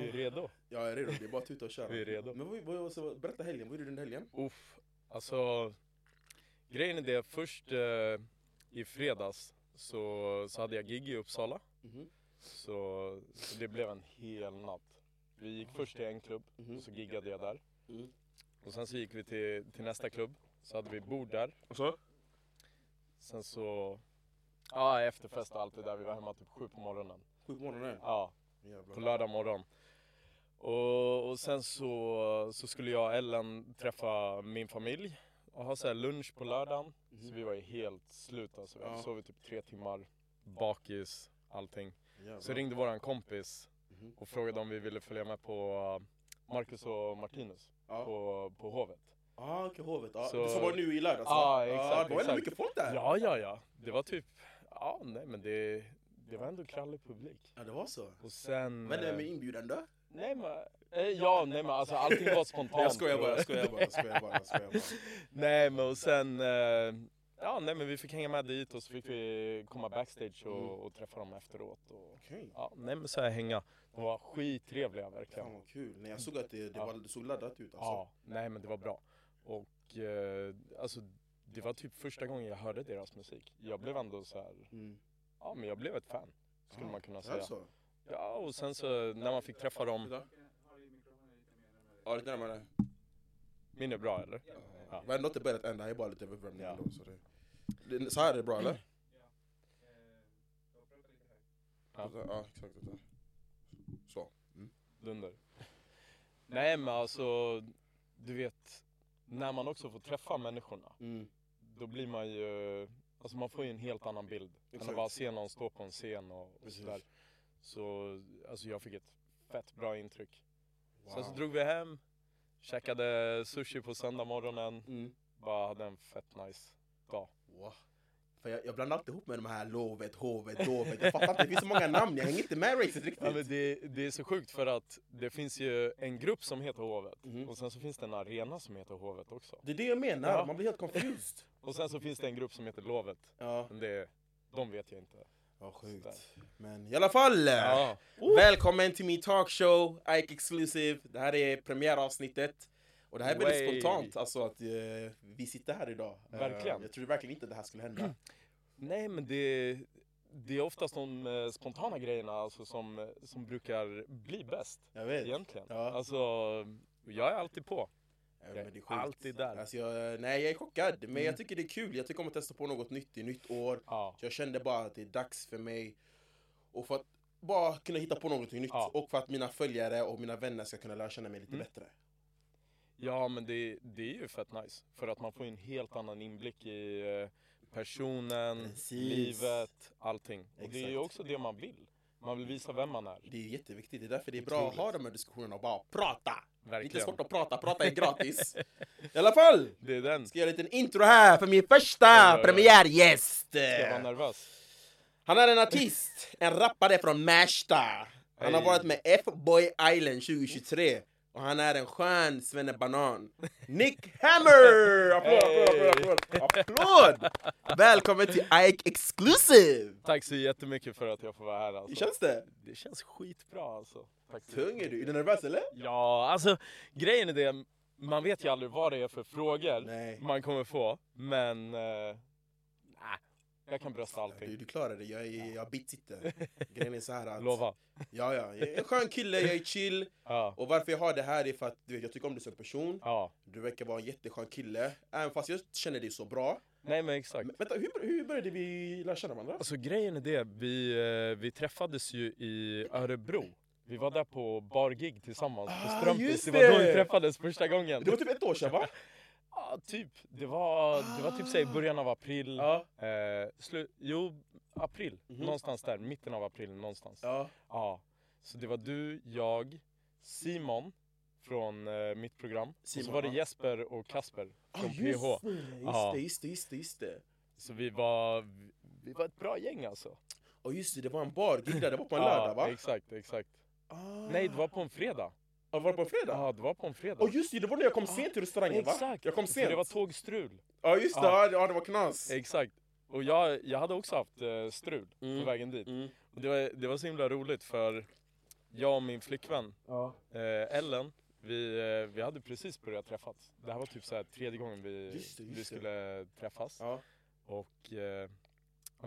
Vi är redo. Jag är redo, det är bara att tuta och köra. Vi är redo. Men vad, vad, vad, berätta helgen, vad gjorde du den helgen? Uff, alltså grejen är det, först eh, i fredags så, så hade jag gig i Uppsala. Mhm. Så, så det blev en hel natt. Vi gick först till en klubb Mhm. och så giggade jag där. Mm. Och sen så gick vi till, till nästa klubb, så hade vi bord där. Och så? Sen så, ja efterfest och allt det där, vi var hemma typ sju på morgonen. Sju på morgonen? Ja, Jävlar. på lördag morgon. Och, och sen så, så skulle jag och Ellen träffa min familj och ha så här lunch på lördagen. Så vi var ju helt slut alltså. Vi hade Ja. sovit typ tre timmar, bakis, allting. Jävlar. Så ringde våran kompis Mhm. och frågade om vi ville följa med på uh, Marcus och Martinus Ja. på, på Hovet. Ah, okej, hovet. Ah, Så- Som var nu i lördags Ja, va? exakt, Ah, det var exakt. mycket folk där. Ja, ja, ja. Det var typ, ja nej men det, det var ändå krallig publik. Ja, det var så. Och sen... Men det eh, med inbjudan då? Nej men, eh, ja nej men alltså allting var spontant. Jag skojar bara, jag skojar bara, jag skojar bara, jag skojar bara. nej men och sen, eh, ja nej men vi fick hänga med dit och så fick vi komma backstage och, Mm. och träffa dem efteråt. Och, Okej. ja nej men så här hänga. De var skittrevliga verkligen. Fan vad kul. Nej, jag såg att det, det, Ja. var, det såg laddat ut alltså. Ja, nej men det var bra. Och eh, alltså det var typ första gången jag hörde deras musik. Jag blev ändå så här, Mm. ja men jag blev ett fan. Skulle Ah, man kunna säga. det så? Ja och sen så när man fick träffa dem. Ja, lite närmare. min är bra eller? Ja. Men ändå inte börjat än, det här är bara lite övervärmning Ja. Så, det, det, så här är det bra eller? Ja. Ja, exakt. Så. Mm. Dunder. Nej men alltså, du vet, när man också får träffa människorna, Mm. då blir man ju, alltså man får ju en helt annan bild. Än Exakt. att bara se någon stå på en scen och, och sådär. Så, alltså jag fick ett fett bra intryck. Sen så Wow. drog vi hem, käkade sushi på söndag morgonen, Mm. bara hade en fett nice dag. Wow. För jag, jag blandar alltid ihop med de här lovet, hovet, dovet. Jag fattar inte, det finns så många namn, jag hänger inte med racet riktigt. Ja, det, det är så sjukt för att det finns ju en grupp som heter Hovet Mhm. och sen så finns det en arena som heter Hovet också. Det är det jag menar, Ja. man blir helt confused. Och sen så finns det en grupp som heter Lovet. Ja, Men det, de vet jag inte. Ja sjukt. Men i alla fall! Ja. Välkommen till min talkshow, Ike Exclusive. Det här är premiäravsnittet. Och det här är väldigt spontant, alltså att eh, vi sitter här idag. Eh, Verkligen. jag trodde verkligen inte att det här skulle hända. Nej men det, det är oftast de eh, spontana grejerna alltså, som, eh, som brukar bli bäst. Jag vet. Egentligen. Ja. Alltså, jag är alltid på. Ja, Jag är är alltid där. Alltså jag, nej, jag är chockad. Men Mm. jag tycker det är kul. Jag tycker om att testa på något nytt i nytt år. Ja. Så jag kände bara att det är dags för mig. Och för att bara kunna hitta på något nytt. Ja. Och för att mina följare och mina vänner ska kunna lära känna mig lite Mm. bättre. Ja men det, det är ju fett nice. För att man får en helt annan inblick i eh, personen, Precis. livet, allting. Och det är ju Exakt. också det man vill. Man vill visa vem man är. Det är jätteviktigt. Det är därför det är bra att ha de här diskussionerna och bara prata. Verkligen. svårt att prata, prata är gratis. I alla fall! Det är den. Ska jag göra en liten intro här för min första oj. premiärgäst! Ska vara nervös? Han är en artist, en rappare från Märsta. Han har varit med F-Boy Island 2023. Och han är en skön svennebanan. Nick Hammer! Applåd, applåd, applåd, applåd! applåd! Välkommen till Ike Exclusive! Tack så jättemycket för att jag får vara här alltså. Hur känns det? Det känns skitbra alltså. Tack Tung är du? Är du nervös eller? Ja, alltså grejen är det, man vet ju aldrig vad det är för frågor Nej. man kommer få, men eh, jag kan brösta Du, allting. du klarar det, jag, är, jag bitsitter. Grejen är så här att... Lova. Ja, ja. Jag är en skön kille, jag är chill. Ja, Och varför jag har det här är för att du vet, jag tycker om dig som person. ja. Du verkar vara en jätteskön kille. Även fast jag känner dig så bra. Nej men exakt. Men, vänta, hur, hur började vi lära känna varandra? Alltså grejen är det, vi, eh, vi träffades ju i Örebro. Vi var där på bargig tillsammans på Ah, Strumpis. just Det var då vi det! träffades första gången. Det var typ ett år sedan va? Ja, typ. Det var, det var typ så i början av april. Ja. Eh, jo, april, Mhm. någonstans där, mitten av april någonstans. Ja. Ja. Så det var du, jag, Simon från eh, mitt program. och Simon, så var det ja. Jesper och Kasper Ah, från just PH. det, just Ja. det, just det, just det, just det. Så vi var, vi var ett bra gäng alltså. Och just det, det var en bar, det var på en ja, lördag va? Exakt, exakt. Ah. Nej, det var på en fredag. Ja, var det på en fredag? Ja, det var på en fredag. Och just det, det var när jag kom sent till restaurangen va? Exakt! Jag kom För sent. det var tågstrul. Ja just det, Ja. ja. ja det var knas. Exakt. Och jag, jag hade också haft eh, strul Mm. på vägen dit. Mm. Och det, var, det var så himla roligt för jag och min flickvän Ja. eh, Ellen, vi, eh, vi hade precis börjat träffas. Det här var typ så här tredje gången vi, Just det, just vi skulle träffas. Ja. Och eh,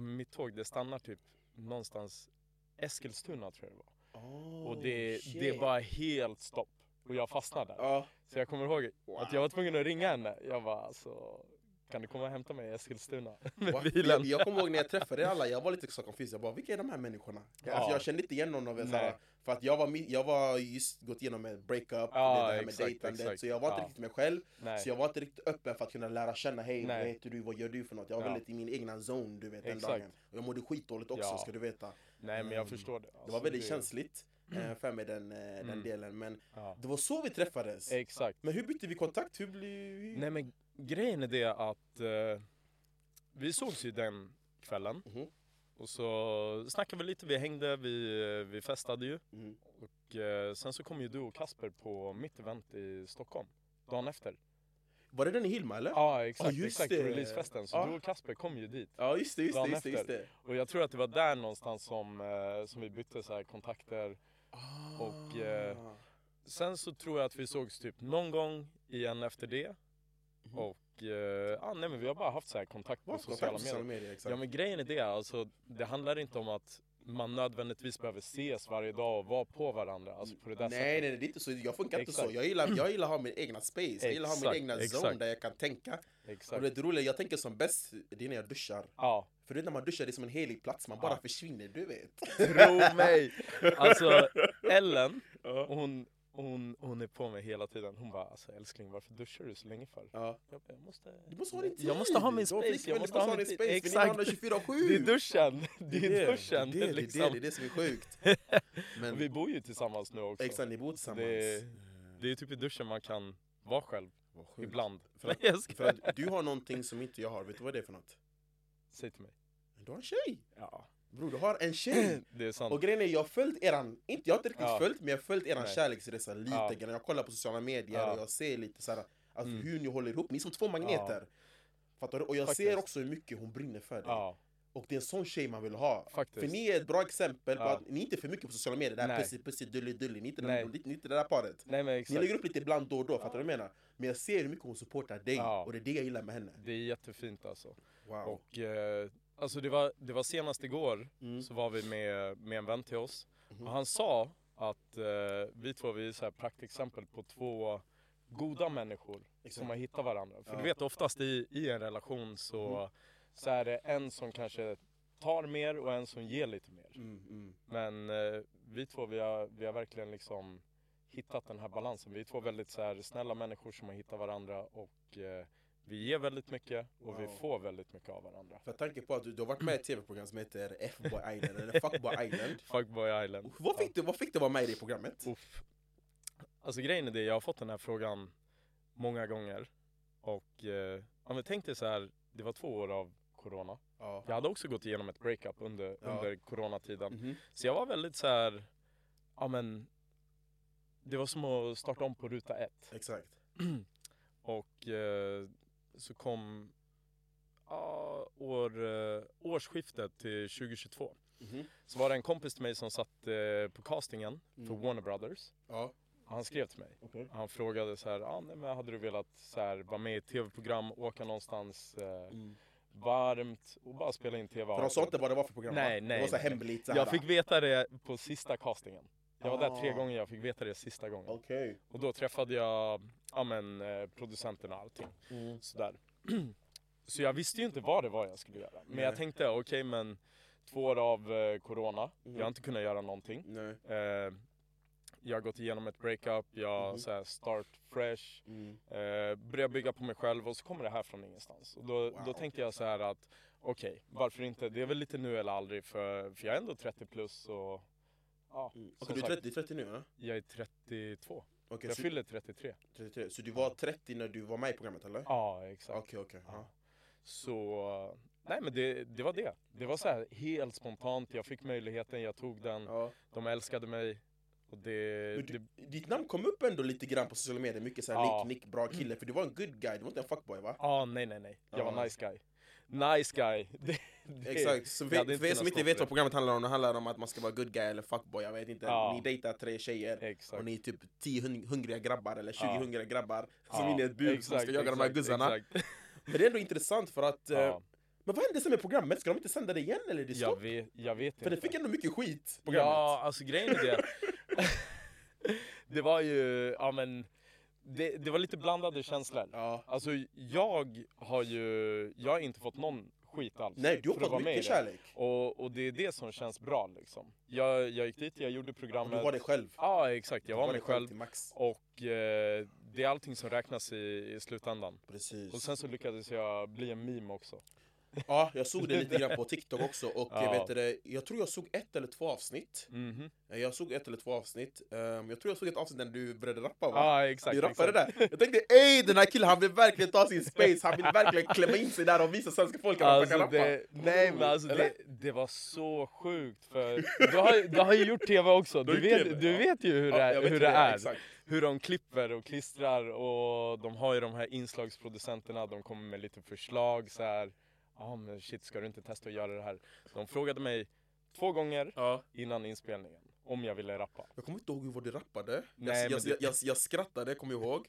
mitt tåg det stannar typ någonstans Eskilstuna tror jag det var. Oh, och det, shit. det var helt stopp. Och jag fastnade. Ja. Så jag kommer ihåg att jag var tvungen att ringa henne. Jag var alltså, kan du komma och hämta mig i Eskilstuna med bilen? Jag, jag kommer ihåg när jag träffade alla, jag var lite så confused. Jag bara, vilka är de här människorna? Ja. Alltså, jag kände inte igen någon av er. Såhär, För att jag var, jag var just gått igenom en breakup, Ja, det här med dejtandet. Så jag var inte Ja. riktigt mig själv. Nej. Så jag var inte riktigt öppen för att kunna lära känna, hej vad heter du, vad gör du för något? Jag var Ja. väldigt i min egna zone du vet den Exakt. dagen. Och jag mådde skitdåligt också Ja. ska du veta. Nej men jag Mm. förstår det. Det Alltså, var väldigt det- känsligt eh, för mig den, eh, den Mm. delen. Men Ja. det var så vi träffades. Exakt. Men hur bytte vi kontakt? Hur blev... Nej men grejen är det att eh, vi sågs ju den kvällen. Mhm. Och så snackade vi lite, vi hängde, vi, vi festade ju. Mhm. Och eh, sen så kom ju du och Kasper på mitt event i Stockholm. Dagen efter. Var det den i Hilma eller? Ja exakt, just exakt. det. Releasefesten. Så Ja. du och Kasper kom ju dit. Ja just det, just det, just det, just det. Och jag tror att det var där någonstans som, eh, som vi bytte så här kontakter. Och, eh, Ah. Sen så tror jag att vi sågs typ någon gång igen efter det. Mhm. Och eh, ah, nej men vi har bara haft så här kontakt på Vad? sociala Kontakt medier. medier, exakt. Ja men grejen är det, alltså det handlar inte om att man nödvändigtvis behöver ses varje dag och vara på varandra. Alltså på det där nej, nej, sättet. nej, det är inte så. Jag funkar inte så. Exakt. Jag gillar, jag gillar att ha min egna space. Jag gillar att ha min Exakt, egna zone exakt. där jag kan tänka. Och Exakt. det är roligt, jag tänker som bäst, det är när jag duschar. Ja, För det är när man duschar, det är som en helig plats. Man bara Ja. försvinner, du vet. tro mig! Alltså Ellen, hon, hon, hon är på mig hela tiden. Hon bara alltså älskling varför duschar du så länge för? Ja. Jag, jag måste... Du måste ha din tid. Jag måste ha min space, jag måste ha min space. Exakt. Vi är 24-7. Det är duschen! Det är duschen! Det är det, liksom. det, är det, det är det som är sjukt. Men vi bor ju tillsammans nu också. exakt, ni bor tillsammans. Det- Det är typ i duschen man kan vara själv, ibland. För att-. För att du har någonting som inte jag har, vet du vad det är för något? Säg till mig. Du har en tjej! Ja, Bror, du har en tjej! det är sant. Och grejen är, jag har följt eran, inte, jag har inte riktigt Ja. följt, men jag har följt eran Nej. kärleksresa lite Ja. grann. Jag kollar på sociala medier Ja. och jag ser lite såhär, alltså Mm. hur ni håller ihop, ni är som två magneter. Fattar du? Och jag ser Faktiskt. också hur mycket hon brinner för dig. Ja, Och det är en sån tjej man vill ha. faktiskt. För ni är ett bra exempel på Ja. att ni är inte för mycket på sociala medier, det här pussy pussy dully dully, ni är inte, Nej. den, ni är inte det där paret. Nej men Ni exakt. lägger upp lite ibland då och då, fattar du vad jag menar? Men jag ser hur mycket hon supportar dig, Ja. och det är det jag gillar med henne. Det är jättefint alltså. Wow. Och eh, alltså det var, det var senast igår Mm. så var vi med, med en vän till oss. Mhm. Och han sa att eh, vi två vi är så här praktexempel på två goda människor Exakt. som har hittat varandra. För Ja. du vet oftast i, i en relation så, Mhm. så är det en som kanske tar mer och en som ger lite mer. Mm, mm. Men eh, vi två vi har, vi har verkligen liksom hittat den här balansen. Vi är två väldigt så här, snälla människor som har hittat varandra och eh, vi ger väldigt mycket och vi Wow. får väldigt mycket av varandra. För tanke på att du, du har varit med i ett tv-program som heter F-boy Island, eller Fuckboy Island. Fuckboy Island. Vad fick, du, vad fick du vara med i det programmet? Uff. Alltså grejen är det, jag har fått den här frågan många gånger. Och eh, ja, tänk dig så här, det var två år av corona. Ja. Jag hade också gått igenom ett breakup under, Ja. under coronatiden. Mhm. Så jag var väldigt så här, ja men det var som att starta om på ruta ett. Exakt. Och eh, så kom ja, år, eh, årsskiftet till 2022. Mhm. Så var det en kompis till mig som satt eh, på castingen för Mm. Warner Brothers. Ja. Han skrev till mig. Okej. Han frågade så här, ah, nej, men hade du velat så här, vara med i ett tv-program, åka någonstans eh, Mm. varmt och bara spela in tv? För de sa inte vad det var för program Nej, nej, Det var så hemligt såhär. Jag fick veta det på sista castingen. Jag var där tre Ah. gånger, jag fick veta det sista gången. Okej. Och då träffade jag ja, men, eh, producenten och allting. Mm. Sådär. Så jag visste ju inte vad det var jag skulle göra. Men jag tänkte, okej men två år av eh, corona, Mm. jag har inte kunnat göra någonting. Eh, jag har gått igenom ett breakup, jag Mhm. så här, start fresh, Mm. eh, börjar bygga på mig själv och så kommer det här från ingenstans. Och då, Wow. då tänkte jag så här att okej, varför inte? Det är väl lite nu eller aldrig för, för jag är ändå 30 plus och ja, Mm. Okej, du är sagt, 30, 30 nu? Ja? jag är 32. Okej, jag så, fyller 33. 33. så du var 30 när du var med i programmet eller? Ja, exakt. Okej, okej. ja. Så, nej men det, det var det. Det var så här helt spontant, jag fick möjligheten, jag tog den, Ja. de älskade mig. Och det, Men det du, ditt namn kom upp ändå lite grann på sociala medier, mycket såhär Ja. Nick, Nick, bra kille, för du var en good guy, du var inte en fuckboy va? ah, nej nej nej, jag Ja. var nice guy. Nice guy. Exakt, så jag för, er som inte vet vad programmet handlar om, det handlar om att man ska vara good guy eller fuckboy, jag vet inte. Ja. Ni dejtar tre tjejer Exakt. och ni är typ 10 hun- hungriga grabbar eller 20 Ja. hungriga grabbar som Ja, är inne i ett bur som ska jaga de här guzzarna. exakt. Men det är ändå intressant för att, eh, Ja, men vad hände sen med programmet? Ska de inte sända det igen eller är det jag, stopp? vet, jag vet För det inte. fick ändå mycket skit, programmet. Ja, alltså grejen är det. det var ju, ja men, det, det var lite blandade känslor. Ja. Alltså jag har ju, jag har inte fått någon skit alls. Nej, du har fått mycket kärlek. Och, och det är det som känns bra liksom. Jag, jag gick dit, jag gjorde Och programmet. du var dig själv. Ja exakt, jag Du var mig själv. max. Och eh, det är allting som räknas i, i slutändan. Precis. Och sen så lyckades jag bli en meme också. Ja, jag såg det lite grann på TikTok också och Ja. jag vet det, jag tror jag såg ett eller två avsnitt. Mhm. Jag såg ett eller två avsnitt. Ehm, jag tror jag såg ett avsnitt där du började rappa va? Ja exakt. du rappade exakt. där. Jag tänkte ey den här killen han vill verkligen ta sin space, han vill verkligen klämma in sig där och visa svenska folket att man kan Alltså rappa. det, nej men alltså det, det var så sjukt för du har, du har ju gjort TV också, Du du gjort TV, vet, du ja. vet ju hur Ja, det, är, vet hur hur det är. Exakt. Hur de klipper och klistrar och de har ju de här inslagsproducenterna, de kommer med lite förslag så här. Ja ah, men shit ska du inte testa att göra det här? De frågade mig två gånger Ja. innan inspelningen om jag ville rappa. Jag kommer inte ihåg vad du rappade. Nej, jag, men jag, det- jag, jag, jag skrattade, kommer jag ihåg.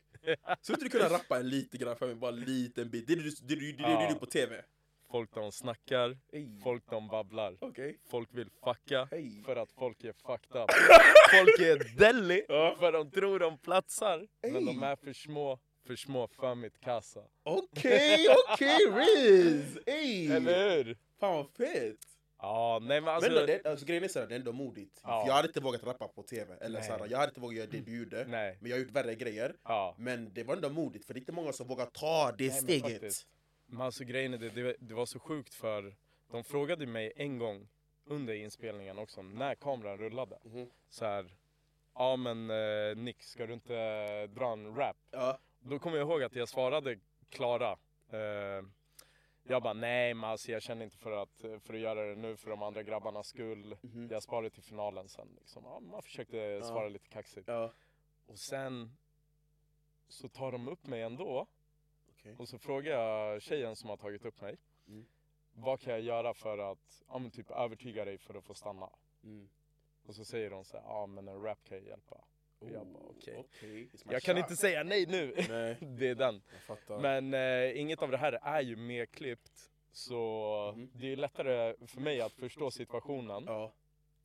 Skulle inte du kunna rappa en lite grann för mig, bara en liten bit? Det är det du, det, är det, det, är det Ja. du på TV. Folk de snackar, Ey. folk de babblar. Okej. Folk vill fucka Hej. för att folk är fucked up. Folk är deli för de tror de platsar. Men Ey. de är för små, för små för mitt kassa. Okej, okej Riz! Ey! Eller hur? Fan vad fett! Ja, nej men alltså. men då, det, alltså, grejen är såhär, det är ändå modigt. Ja. För jag hade inte vågat rappa på TV, eller Nej. såhär, jag hade inte vågat göra det du gjorde. Nej. Men jag har gjort värre grejer. Ja. Men det var ändå modigt, för det är inte många som vågar ta det Nej, men steget. faktiskt. Men alltså grejen är det, det, det var så sjukt för de frågade mig en gång under inspelningen också, när kameran rullade. Mhm. Så här, ja men eh, Nick, ska du inte dra en rap? Ja. Då kommer jag ihåg att jag svarade Klara. Eh, jag bara nej men alltså jag känner inte för att, för att göra det nu för de andra grabbarnas skull. Mhm. Jag sparar till finalen sen. Liksom. Ja, man försökte svara lite kaxigt. Ja. Och sen så tar de upp mig ändå. Okej. Och så frågar jag tjejen som har tagit upp mig. Mm. Vad kan jag göra för att ja, men typ övertyga dig för att få stanna? Mm. Och så säger de så här, ja men en rap kan ju hjälpa. Och jag bara okej. It's my Jag kan shot. inte säga nej nu. Nej, det är den. Men eh, inget av det här är ju mer klippt. Så Mhm. det är lättare för mig att förstå situationen Ja,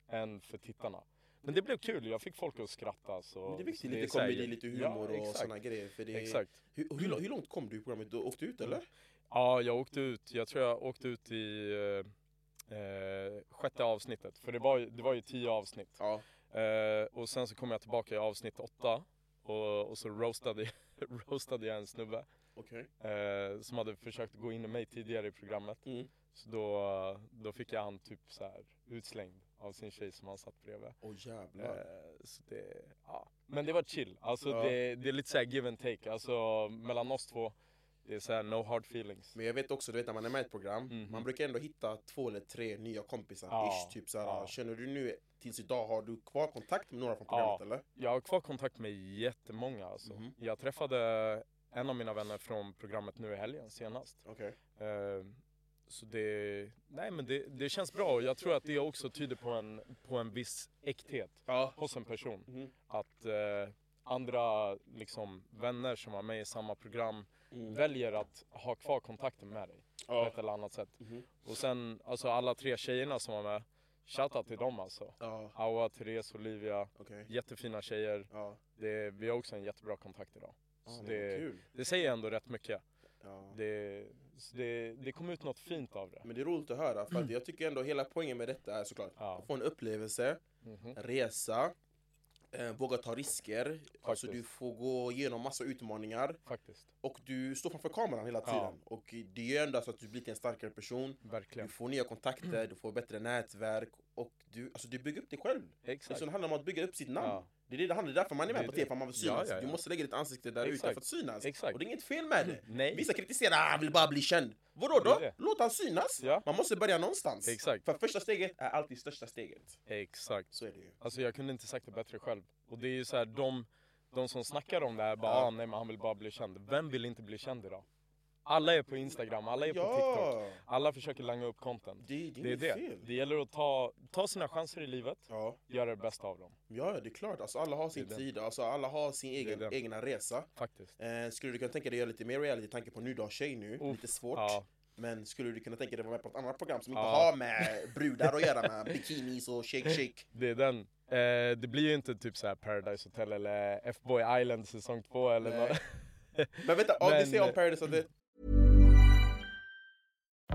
än för tittarna. Men det blev kul, jag fick folk att skratta. Så, men det är viktigt, lite komedi, lite humor ja, och såna grejer. För det. Exakt. Hur, hur, hur långt kom du i programmet? Du åkte ut eller? Ja, jag åkte ut, jag tror jag åkte ut i eh, eh, sjätte avsnittet. För det var, det var ju tio avsnitt. Ja. Eh, och sen så kom jag tillbaka i avsnitt åtta. Och, och så roastade, roastade jag en snubbe. Okej. Eh, som hade försökt gå in i mig tidigare i programmet. Mm. Så då, då fick jag han typ så här utslängd av sin tjej som han satt bredvid. Åh jävlar. Eh, så det, ja. Men det var chill. Alltså Ja. det, det är lite så här give and take. Alltså mellan oss två, det är så här no hard feelings. Men jag vet också, du vet när man är med i ett program, Mhm. man brukar ändå hitta två eller tre nya kompisar. Ja, Ish, typ såhär, ja. Känner du nu tills idag, har du kvar kontakt med några från programmet Ja. eller? Jag har kvar kontakt med jättemånga alltså. Mhm. Jag träffade en av mina vänner från programmet nu i helgen senast. Okej. Eh, så det, nej men det, det känns bra och jag tror att det också tyder på en, på en viss äkthet Ja. hos en person. Mhm. Att eh, andra liksom, vänner som var med i samma program Mm. väljer att ha kvar kontakten med dig på Ja. ett eller annat sätt. Mhm. Och sen alltså alla tre tjejerna som var med, shoutout till dem alltså. Ja. Aua, Therese, Olivia, Okej. jättefina tjejer. Ja. Det, vi har också en jättebra kontakt idag. Så det det, säger ändå rätt mycket. Ja. Det, det, det kom ut något fint av det. Men det är roligt att höra, för att jag tycker ändå hela poängen med detta är såklart Ja. att få en upplevelse, Mhm. resa, eh, våga ta risker. Alltså du får gå igenom massa utmaningar. Faktiskt. Och du står framför kameran hela Ja. tiden. Och det gör ändå så att du blir till en starkare person. Du Verkligen. får nya kontakter, du får bättre nätverk. Och du, alltså du bygger upp dig själv. Exakt. Så det handlar om att bygga upp sitt namn. Ja. Det är det det handlar därför man är Det med är på det. TV, för man vill Ja, synas. ja, ja. Du måste lägga ditt ansikte där ute för att synas. Exakt. Och det är inget fel med det. Nej. Vissa kritiserar, ah, han vill bara bli känd. Vadå Det då? det. Låt han synas. Ja. Man måste börja någonstans. Exakt. För första steget är alltid största steget. Exakt. Så är det ju. Alltså jag kunde inte sagt det bättre själv. Och det är ju så här, de, de som snackar om det här bara Ja. ah, nej men han vill bara bli känd. Vem vill inte bli känd idag? Alla är på Instagram, alla är på TikTok. Alla försöker langa upp content. Det, det Det är det. fel. Det gäller att ta, ta sina chanser i livet, Ja. göra det bästa av dem. ja, det är klart. Alltså, alla har sin sida, alltså, alla har sin egen, egna resa. Faktiskt. Eh, skulle du kunna tänka dig att göra lite mer reality, tanke på nu du har tjej nu, Uff, lite svårt. Ja, Men skulle du kunna tänka dig att vara med på ett annat program som inte har med brudar att göra, med bikinis och shake shake? det är den. Eh, det blir ju inte typ så här Paradise Hotel eller F-Boy Island säsong två eller Nej. något. Men vänta, om vi Men- säger om Paradise Hotel,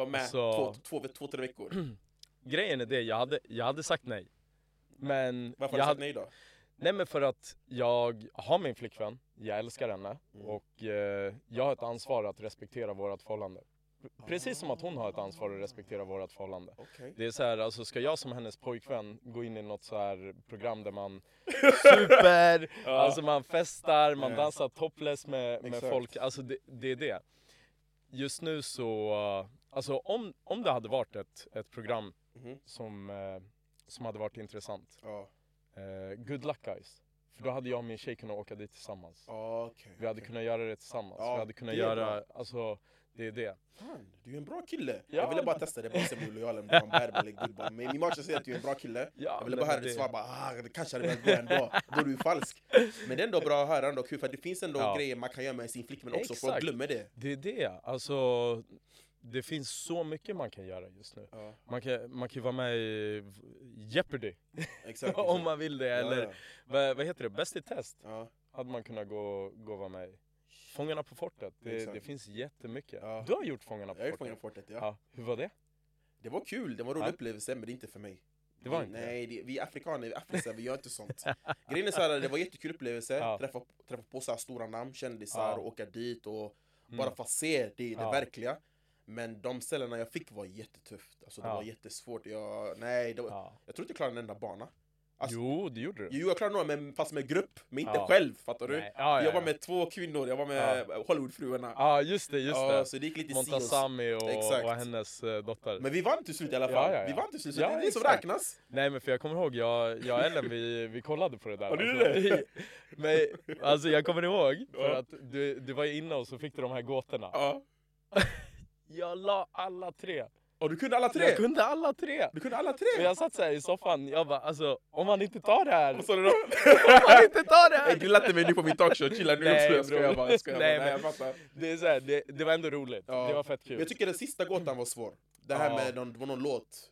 var med Alltså- två, två, två, tre veckor. Grejen är det, jag hade, jag hade sagt nej. Men Varför jag har du hade, sagt nej då? Nej men för att jag har min flickvän, jag älskar henne Mm. och eh, jag har ett ansvar att respektera vårt förhållande. Precis som att hon har ett ansvar att respektera vårt förhållande. Okej. Det är så här, alltså ska jag som hennes pojkvän gå in i något så här program där man super, alltså man festar, man Ja. dansar topless med, med Exakt. folk, alltså det, det är det. Just nu så, alltså om, om det hade varit ett, ett program Mhm. som, eh, som hade varit intressant, Ja. Eh, good luck guys. För då hade jag och min tjej kunnat åka dit tillsammans. Okej. Vi hade okej. kunnat göra det tillsammans. Ja, vi hade kunnat göra, alltså det är det. Fan, du är en bra kille. Ja. Jag ville bara testa det, bara se om du är lojal eller om du är en bad boy, good boy. Men min match säger att du är en bra kille. Ja, jag ville bara höra ditt svar, bara ah, det kanske hade velat gå ändå. Då är du falsk. Men det är ändå bra att höra ändå, för det finns ändå Ja. grejer man kan göra med sin flickvän också, folk glömmer det. Det är det. Alltså det finns så mycket man kan göra just nu. Ja, Man kan, man kan vara med i Jeopardy exakt. om man vill det. Ja, Eller ja. vad, vad heter det? Bäst i test Ja. hade man kunnat gå, gå och vara med i. Fångarna på fortet. Det, det finns jättemycket. Ja. Du har gjort Fångarna på Jag är fortet. från Fortet, ja. Hur var det? Det var kul, det var en rolig upplevelse, men det är inte för mig. Det var inte? Nej, det, vi afrikaner, vi afriser, vi gör inte sånt. Grejen är så här, det var en jättekul upplevelse, Ja. träffa, träffa på så stora namn, kändisar Ja. och åka dit och Mm. bara få se det, det verkliga. Men de ställena jag fick var jättetufft, alltså det Ja. var jättesvårt. Jag, nej, det var, Ja. jag tror inte jag klarade en enda bana. Alltså, Jo, det gjorde du. Jo, jag klarade några, men fast med grupp, men inte Ja. själv, fattar du? Ja, ja, jag var ja. med två kvinnor, jag var med Hollywoodfruarna. Ja just det, just Ja, det. så det gick lite och. Montasami och, Exakt. och hennes eh, dotter. Men vi vann till slut i alla Ja, fall. ja, ja. Vi vann till slut, så Ja, det är det som räknas. Nej men för jag kommer ihåg, jag, jag och Ellen vi, vi kollade på det där. Ja, alltså. det? men, alltså jag kommer ihåg, för Ja. att du, du var inne och så fick du de här gåtorna. Ja. Jag la alla tre. Och du kunde alla tre? Jag kunde alla tre. Du kunde alla tre? jag satt så här i soffan, jag bara alltså om man inte tar det här. Vad sa du då? Om man inte tar det Hey, här. du lät mig nu på min talkshow, chilla nu. Nej, jag skojar bror. bara, jag skojar bara. Nej, jag men- fattar. Det, är så här, det, det var ändå roligt. Ja. Det var fett kul. Men jag tycker den sista gåtan var svår. Det här Ja. med någon, var någon låt.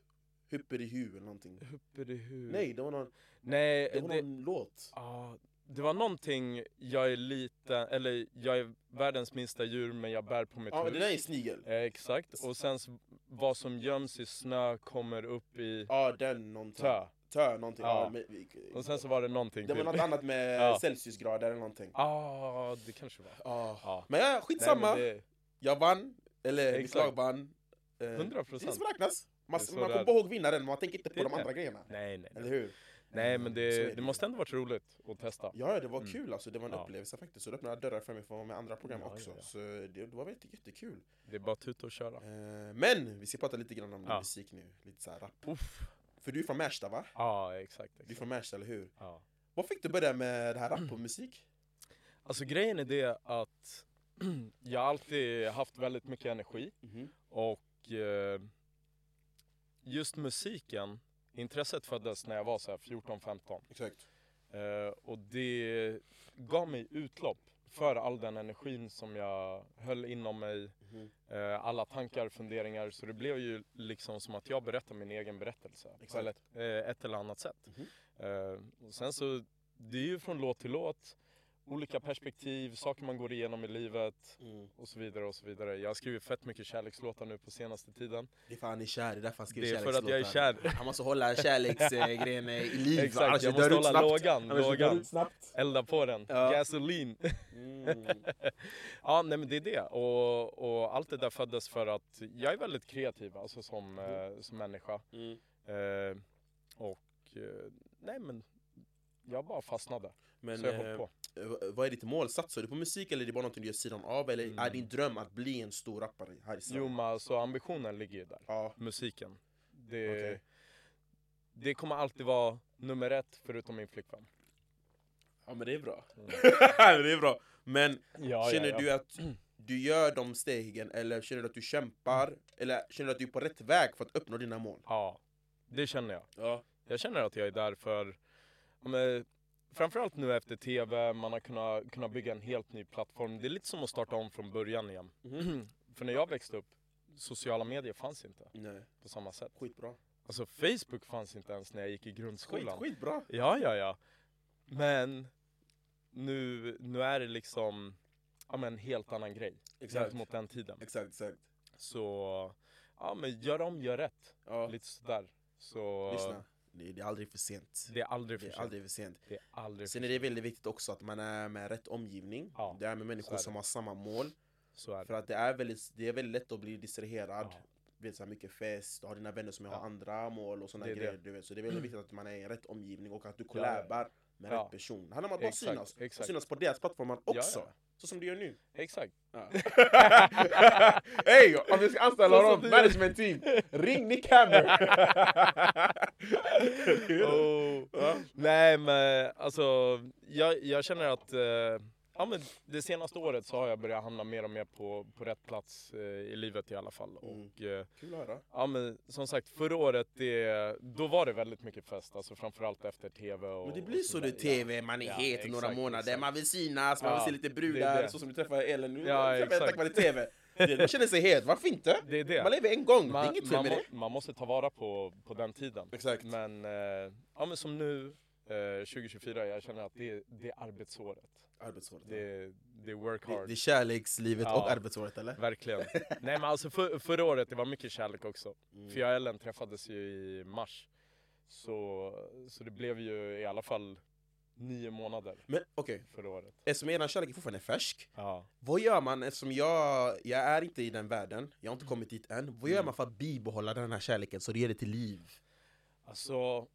Hupperihu eller någonting. Hupperihu. Nej, det var någon, Nej, det var det, någon låt. Ja, det var någonting, jag är liten, eller jag är världens minsta djur men jag bär på mitt Ja, men hus. det där är snigel. Eh, exakt, och sen vad som göms i snö kommer upp i Ja, den någonting. tö. Tö någonting. Ja. Ja. men vi- Och sen så var det någonting det var till. något annat med Ja. Celsiusgrader eller någonting. Ah, det kanske var. Ja. Ja. Men ja, Nej, skitsamma. men det, Jag vann, eller mitt Exakt. lag vann. Eh, 100 Det är det procent. som räknas. Man, Det är så man kommer bara ihåg vinnaren, man tänker inte Det på är de det. andra grejerna. Nej, nej, Eller nej. hur? Nej men Så är det, det det måste ändå varit roligt att testa. Ja, det var Mm. kul alltså. Det var en Ja. upplevelse faktiskt. Så det öppnade dörrar för mig för att vara med i andra program Ja, också. ja. Så det, var väldigt jättekul. Det är bara att tuta och köra. Eh, men vi ska prata lite grann om din musik nu. Lite så här rap. Uff. För du är från Märsta va? Ja exakt. Du är exakt. från Märsta, eller hur? Ja. Vad fick du börja med det här rap och musik? Alltså grejen är det att jag har alltid haft väldigt mycket energi Mhm. och eh, just musiken, intresset föddes när jag var så här 14-15 Exakt. eh, och det gav mig utlopp för all den energin som jag höll inom mig, Mhm. eh, alla tankar, funderingar så det blev ju liksom som att jag berättar min egen berättelse på Exakt. ett, eh, ett eller annat sätt. Och sen så, det är ju från låt till låt, olika perspektiv, saker man går igenom i livet Mm. och så vidare och så vidare. Jag har skrivit fett mycket kärlekslåtar nu på senaste tiden. Det är för han är kär, det är därför han skriver Det är för att jag är kärlekslåtar. kär. Han måste hålla kärleksgrejen i liv. Exakt, annars jag måste hålla lågan, lågan. Elda på den, Ja. gasolin. Mm. ja, nej men det är det. Och, och allt det där föddes för att jag är väldigt kreativ alltså som, eh, som människa. Mm. Eh, och eh, nej men jag bara fastnade. Men så jag eh, på. Vad är ditt mål? Satsar du på musik eller är det bara någonting du gör sidan av? Eller Mm. är din dröm att bli en stor rappare här i Sverige? Jo men alltså ambitionen ligger ju där. Ja, Musiken. Det, Okej. det kommer alltid vara nummer ett förutom min flickvän. ja men det är bra. Mm. det är bra. Men Ja, känner ja, du att du gör de stegen eller känner du att du kämpar? Eller känner du att du är på rätt väg för att uppnå dina mål? Ja, det känner jag. Ja. Jag känner att jag är där för, men, framförallt nu efter TV, man har kunnat, kunnat bygga en helt ny plattform. Det är lite som att starta om från början igen. Mhm. för när jag växte upp, sociala medier fanns inte Nej, på samma sätt. skitbra. Alltså Facebook fanns inte ens när jag gick i Skit, grundskolan. skitbra. Ja, ja, ja. Men nu, nu är det liksom ja, men en helt annan grej Exakt. gentemot den tiden. Exakt, exakt. Så, ja men gör om, gör rätt. Ja. Lite sådär. Så Lyssna, det, det är aldrig för sent. det är aldrig Det för är sent. aldrig för sent. Det är aldrig Sen är det väldigt viktigt också att man är med rätt omgivning. Ja, det är med människor är det. som har samma mål. För det. att det är väldigt, det är väldigt lätt att bli distraherad. Ja. Vet, så här mycket fest, du har dina vänner som har Ja. andra mål och sådana Det det. grejer. Du vet. Så det är väldigt viktigt att man är i rätt omgivning och att du ja. kollabar med rätt person. Det handlar om att bara Exakt, synas. Och exakt. synas på deras plattformar också. Ja. Så som du gör nu. Exakt. Hej! Om vi ska anställa gör. management team, ring Nick Hammer! Oh. Ja. Nej men alltså, jag, jag känner att eh, ja, men det senaste året så har jag börjat hamna mer och mer på, på rätt plats eh, i livet i alla fall. Mm. Och, eh, Kul att höra. ja, men, som sagt, förra året det, då var det väldigt mycket fest, alltså framförallt efter TV. Och, Men det blir och så det TV, man är Ja, het i några exakt, månader, exakt. man vill synas, man vill se lite brudar, så som du träffade Ellen nu. Ja, exakt. tack vare TV. Det- Man känner sig het, varför inte? Det är det. Man lever en gång, det är man, inget fel man, med det. man måste ta vara på, på den tiden. Exakt. Men, eh, ja, men som nu, eh, 2024, jag känner att det, det är arbetsåret. Arbetsåret. Det, är- det är work Det, hard. det är kärlekslivet Ja. och arbetsåret eller? Verkligen. Nej men alltså för, förra året, det var mycket kärlek också. Mm. För jag och Ellen träffades ju i mars. Så, så det blev ju i alla fall nio månader Men okej, förra året. eftersom eran kärlek är fortfarande färsk, Ja. vad gör man eftersom jag, jag är inte i den världen, jag har inte kommit dit än, vad Mm. gör man för att bibehålla den här kärleken så det ger det till liv? Alltså,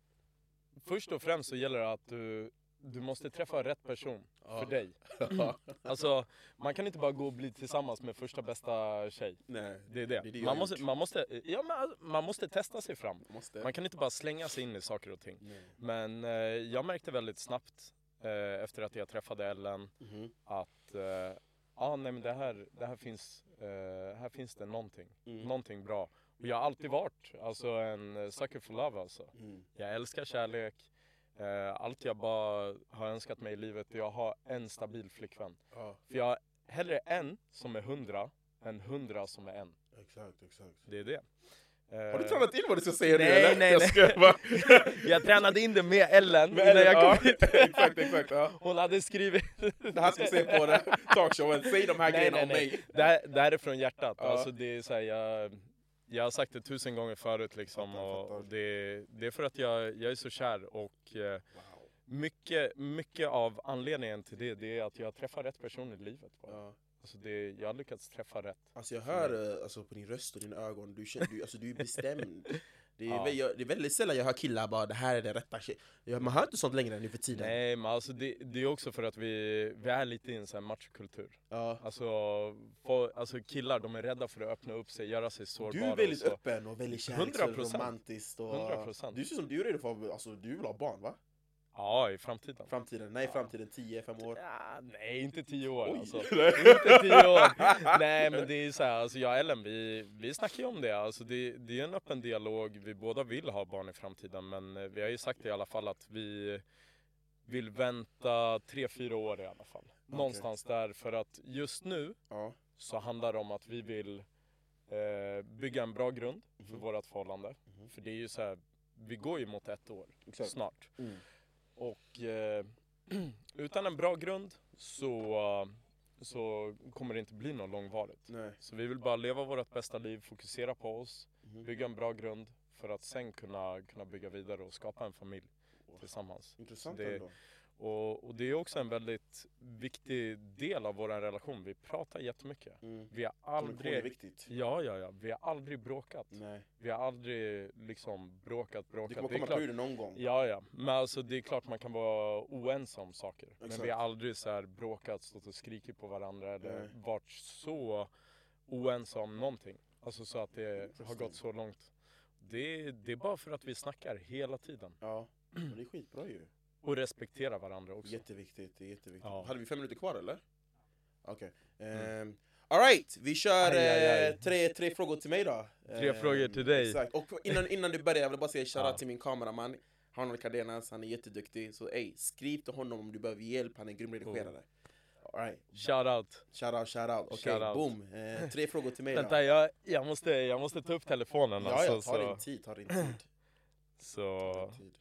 först och främst så gäller det att du, du måste träffa rätt person Ja. för dig. Alltså, man kan inte bara gå och bli tillsammans med första bästa tjej. Nej, Det är det. Man, måste, man, måste, ja, men alltså, man måste testa sig fram. måste. Man kan inte bara slänga sig in i saker och ting. Nej. Men eh, jag märkte väldigt snabbt eh, efter att jag träffade Ellen Mhm. att eh, ah, nej, men det, här, det här, finns, eh, här finns det någonting. Mm. Någonting bra. Och jag har alltid varit alltså, en sucker for love alltså. Mm. Jag älskar kärlek. Eh, allt jag bara har önskat mig i livet är att ha en stabil flickvän. Ja, För jag har hellre en som är hundra än hundra som är en. exakt, exakt. Det är det. Har du Eh, tränat in vad du ska säga nu Nej, eller? nej, jag nej. bara. Jag tränade in det med Ellen Men, innan jag ja, kom hit. exakt, exakt. Ja. Hon hade skrivit... Det här ska se på det. talkshowen, säg de här Nej, grejerna nej, om nej. mig. Det här, det här är från hjärtat. Ja. Alltså, det är så här, jag, jag har sagt det tusen gånger förut liksom. Och, det, det är för att jag, jag är så kär och eh, mycket, mycket av anledningen till det, det är att jag träffar rätt person i livet. Bara. Ja. Alltså det, jag har lyckats träffa rätt. Alltså jag hör eh, alltså, på din röst och dina ögon, du, känner, du, alltså, du är bestämd. Det är, Ja. vä- det är väldigt sällan jag hör killar bara det här är det rätta Man hör inte sånt längre nu för tiden. Nej men alltså det, det är också för att vi, vi är lite i en sån här machokultur. Ja. Alltså, alltså killar de är rädda för att öppna upp sig, göra sig sårbara. Du är väldigt och öppen och väldigt kärleksfull, 100%. romantisk och... 100%. Du ser ut som du är redo för alltså, du vill ha barn va? Ja, i framtiden. Framtiden, nej framtiden 10-5 år. Ja, nej, inte tio år Oj. alltså. Inte tio år. Nej men det är så här, alltså jag och Ellen vi, vi snackar ju om det. Alltså det, det är en öppen dialog. Vi båda vill ha barn i framtiden men eh, vi har ju sagt i alla fall att vi vill vänta tre, fyra år i alla fall. Någonstans där för att just nu Ja. så handlar det om att vi vill eh, bygga en bra grund för Mhm. vårt förhållande. Mhm. För det är ju så här, vi går ju mot ett år Exakt. snart. Mm. Och eh, utan en bra grund så, så kommer det inte bli något långvarigt. Nej. Så vi vill bara leva vårt bästa liv, fokusera på oss, Mhm. bygga en bra grund för att sen kunna, kunna bygga vidare och skapa en familj tillsammans. Intressant det- ändå. Och, och det är också en väldigt viktig del av vår relation. Vi pratar jättemycket. Mm. Vi har Kommunikation är aldrig... viktigt. Ja, ja, ja. Vi har aldrig bråkat. Nej. Vi har aldrig liksom bråkat, bråkat. kommer Det komma klart- det någon gång. Ja, ja. Men alltså det är klart man kan vara oense om saker. Men Exakt. vi har aldrig så här bråkat, stått och skrikit på varandra eller Nej. varit så oense om någonting. Alltså så att det har gått så långt. Det, det är bara för att vi snackar hela tiden. Ja. Men det är skitbra ju. Och respekterar varandra också. Jätteviktigt, det är jätteviktigt. Ja. Hade vi fem minuter kvar eller? Okej. Mm. Alright, vi kör Aj, aj, aj. eh, tre, tre frågor till mig då. Tre Ehm, frågor till dig. Exakt. Och innan, innan du börjar, jag vill bara säga shoutout Ja. till min kameraman. Arnold Cardenas, han är jätteduktig. Så ey, skriv till honom om du behöver hjälp, han är en grym redigerare. Alright, Shoutout. shoutout, shoutout. Okej, Shoutout. boom. Eh, tre frågor till mig då. Vänta, jag, jag, måste, jag måste ta upp telefonen Ja, alltså. ja, ta din tid, ta din tid. så. Ta din tid.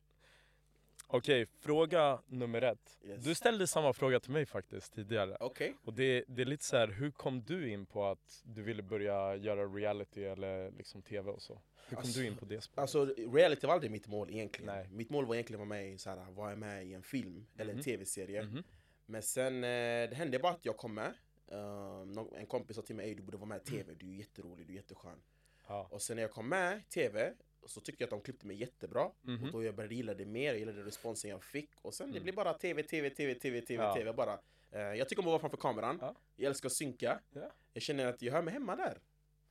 Okej, fråga nummer ett. Yes. Du ställde samma fråga till mig faktiskt tidigare. Okej, Och det, det är lite så här, hur kom du in på att du ville börja göra reality eller liksom tv och så? Hur kom Alltså- du in på det spåret? alltså reality var aldrig mitt mål egentligen. Nej. Mitt mål var egentligen att vara med i, så här, vara med i en film eller en Mhm. tv-serie. Mhm. Men sen, eh, det hände bara att jag kom med. Um, en kompis sa till mig, "Ey, du borde vara med i TV, du är jätterolig, du är jätteskön. Ja. Och sen när jag kom med i TV, så tyckte jag att de klippte mig jättebra. Mhm. Och då jag började gilla det mer, jag gillade responsen jag fick. Och sen det Mm. blev bara TV, TV, TV, TV, TV, Ja. TV. Bara. Eh, jag tycker om att vara framför kameran. Ja. Jag älskar att synka. Ja. Jag känner att jag hör mig hemma där.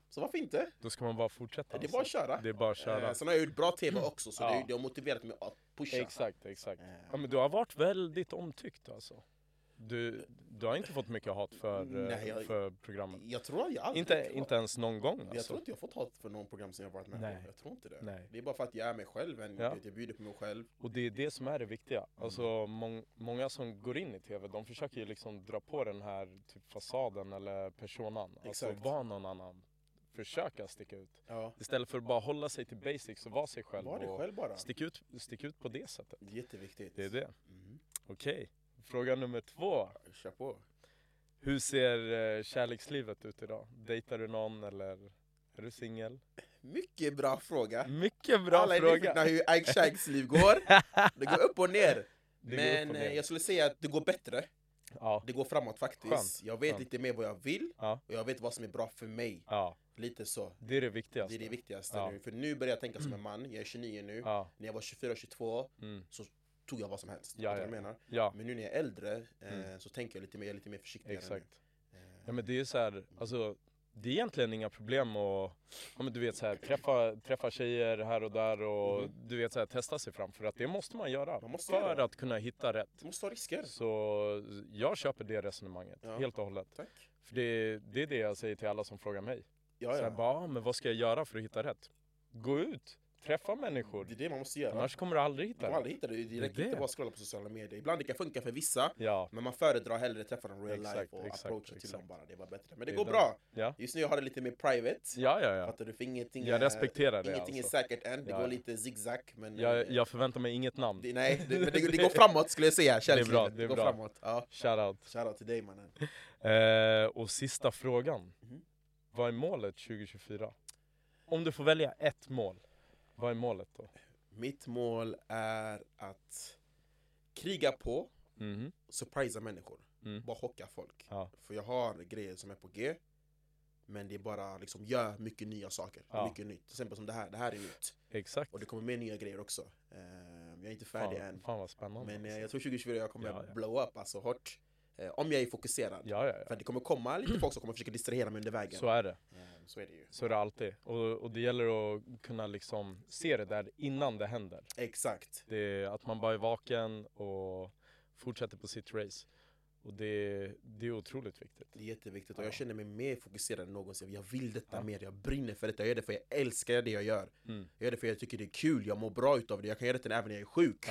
Så varför inte? Då ska man bara fortsätta. Det är bara att alltså. köra. Det är bara att köra. Eh, sen har jag gjort bra TV också, så Ja. det, det har motiverat mig att pusha. Exakt, exakt. Eh, Ja, men du har varit väldigt omtyckt alltså. Du, du har inte fått mycket hat för, eh, Nej, jag- för programmet. Jag tror jag aldrig Inte, inte ens någon gång Jag alltså. tror inte jag har fått hat för någon program som jag varit med Nej. på. Jag tror inte det. Nej. Det är bara för att jag är mig själv. En, Ja. Jag bjuder på mig själv. Och det är det som är det viktiga. Alltså mång, många som går in i TV, de försöker ju liksom dra på den här typ fasaden eller personan. Alltså Exakt. vara någon annan. Försöka sticka ut. Ja. Istället för att bara hålla sig till basics och vara sig själv. Var själv bara. stick, ut, stick ut på det sättet. Jätteviktigt. Det är det. Mhm. Okej. Fråga nummer två. Kör på. Hur ser eh, kärlekslivet ut idag? Dejtar du någon eller är du singel? Mycket bra fråga. Mycket bra Alla är fråga! nyfikna hur Ike Shikes liv går. Det går upp och ner. Det Men och eh, ner. jag skulle säga att det går bättre. Ja, Det går framåt faktiskt. Skönt, Jag vet skönt. lite mer vad jag vill. Ja. Och jag vet vad som är bra för mig. ja, Lite så. det är det Det viktigaste. är det viktigaste nu. För nu börjar jag tänka som en man. Jag är 29 nu. När jag var 24-22 mm. så tog jag vad som helst. Ja, ja. jag menar? ja, Men nu när jag är äldre eh, Mm. så tänker jag lite mer, jag är lite mer försiktigare exakt. nu. Eh, Ja men det är så här, alltså det är egentligen inga problem att, ja men du vet så här, träffa, träffa tjejer här och där och Mhm. du vet så här, testa sig fram för att det måste man göra Man måste för göra att kunna hitta rätt. Du måste ta risker. Så jag köper det resonemanget Ja. helt och hållet. Tack. För det, det är det jag säger till alla som frågar mig. Ja, Så ja. här, bara, "Ah, men vad ska jag göra för att hitta rätt? Gå ut, träffa människor. Det är det man måste göra. Annars kommer du aldrig hitta rätt. aldrig hitta det. Det är räcker det. inte bara att scrolla på sociala medier. Ibland det kan funka för vissa. Ja, Men man föredrar hellre träffa dem real Exakt, life och exakt, approacha till exakt. dem bara. Det var bättre. Men det, Det är går bra. ja, Just nu jag har det lite mer private. ja, ja. ja. Fattar du? För ingenting Jag är, respekterar det ingenting alltså. är säkert än. Det Ja, går lite zigzag. Men Jag, eh, jag förväntar mig inget namn. det, nej, det, men det, det går framåt skulle jag säga. bra, kärlekslivet. det är går bra. framåt. Ja. Shoutout. Shoutout till dig mannen. Eh, och sista frågan. Mhm. Vad är målet 2024? Om du får välja ett mål, vad är målet då? Mitt mål är att kriga på, Mhm. surprisa människor. Mm. Bara chocka folk. Ja. För jag har grejer som är på G. Men det är bara liksom, gör mycket nya saker, Ja. mycket nytt. Till exempel som det här, det här är nytt. Exakt. Och det kommer mer nya grejer också. Eh, jag är inte färdig Fan, än. fan vad spännande. Men eh, alltså. jag tror 2024 jag kommer Ja, ja. blow up alltså hårt. Eh, om jag är fokuserad. Ja, ja, För ja. det kommer komma lite folk som kommer försöka distrahera mig under vägen. Så är det. Eh, så är det ju. Så är det alltid. Och, och det gäller att kunna liksom se det där innan det händer. Exakt. Det att man bara är vaken och fortsätter på sitt race. Och det, det är otroligt viktigt. Det är jätteviktigt och Ja. jag känner mig mer fokuserad än någonsin. Jag vill detta mer, jag brinner för detta. Jag gör det för jag älskar det jag gör. Mm. Jag gör det för jag tycker det är kul, jag mår bra utav det. Jag kan göra det även när jag är sjuk.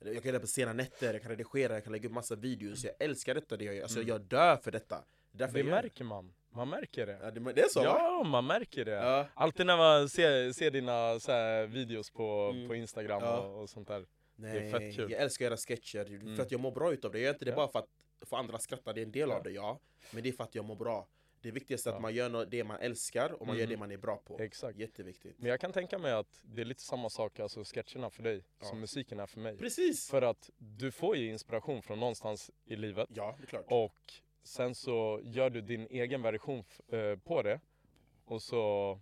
Ja, Jag kan göra det på sena nätter, jag kan redigera, jag kan lägga upp massa videos. Jag älskar detta det jag gör. Alltså Mm. jag dör för detta. Det, är därför det jag gör märker man. Man märker det. Ja, det. Det är så? Ja, man märker det. Ja. Alltid när man ser, ser dina så videos på, Mm. på Instagram Ja. och, och sånt där. Nej, är fett kul. jag älskar att göra sketcher, Mm. för att jag mår bra utav det. Jag gör inte det Ja. bara för att få andra att skratta, det är en del av det, ja. Men det är för att jag mår bra. Det viktigaste är Ja. att man gör det man älskar och man gör Mm. det man är bra på. Exakt. Jätteviktigt. Men jag kan tänka mig att det är lite samma sak, alltså sketcherna för dig, Ja. som musiken är för mig. Precis! För att du får ju inspiration från någonstans i livet. Ja, det är klart. Och sen så gör du din egen version eh, på det. Och så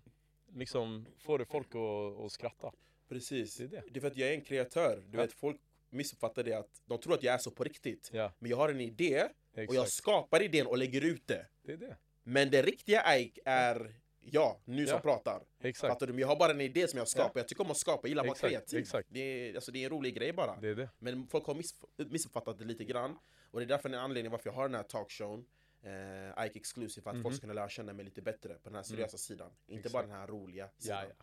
liksom får du folk att, att skratta. Precis. Det är det. Det är för att jag är en kreatör. Du Ja. vet, folk missuppfattar det att de tror att jag är så på riktigt. Ja, Men jag har en idé och jag exakt. skapar idén och lägger ut det. Det är det. Men det riktiga Ike är jag, nu som Ja. pratar. Exakt. Fattar du? Men jag har bara en idé som jag skapar. Jag tycker om att skapa, jag gillar att vara kreativ. exakt. Det, är, alltså, det är en rolig grej bara. Det det. Men folk har miss, missuppfattat det lite grann. Och det är därför en anledning varför jag har den här talkshowen. Eh, Ike Exclusive, för att Mhm. folk ska kunna lära känna mig lite bättre på den här seriösa sidan. Inte Exakt. bara den här roliga sidan. Ja,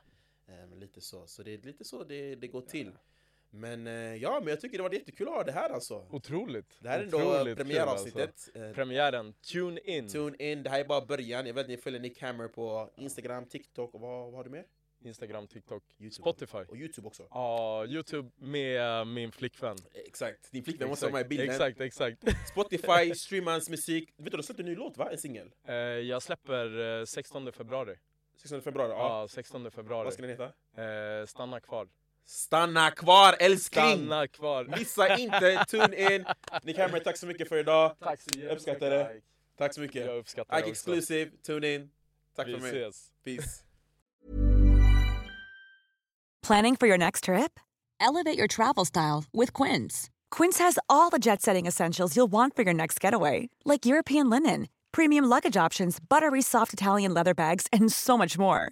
ja. Eh, men lite så. Så det är lite så det, det går till. Men eh, ja, men jag tycker det var jättekul att ha det här alltså. Otroligt. Det här är ändå premiäravsnittet. Kul, Eh, alltså. Premiären, tune in. Tune in, det här är bara början. Jag vet att ni följer Nick Hammer på Instagram, TikTok och vad, vad har du mer? Instagram, TikTok, YouTube. Spotify. Och Youtube också. Ja, Youtube med min flickvän. Exakt, din flickvän måste vara med i bilden. Exakt, exakt. Spotify, streama hans musik. Vet du, du har släppt en ny låt va? En singel? Eh, jag släpper eh, 16 februari. 16 februari, ja. Ja, 16 februari. Vad ska den heta? Stanna kvar. Stanna kvar älskling! Stanna kvar. Missa inte, tune in! Nick Hammer, tack så mycket för idag. Tack så Jag uppskattar det. Ike. Tack så mycket. Jag uppskattar Ike det. Exclusive, tune in. Tack Vi för mig. ses. Peace. Planning for your next trip? Elevate your travel style with Quince. Quince has all the jet setting essentials you'll want for your next getaway, like European linen, premium luggage options, buttery soft Italian leather bags, and so much more.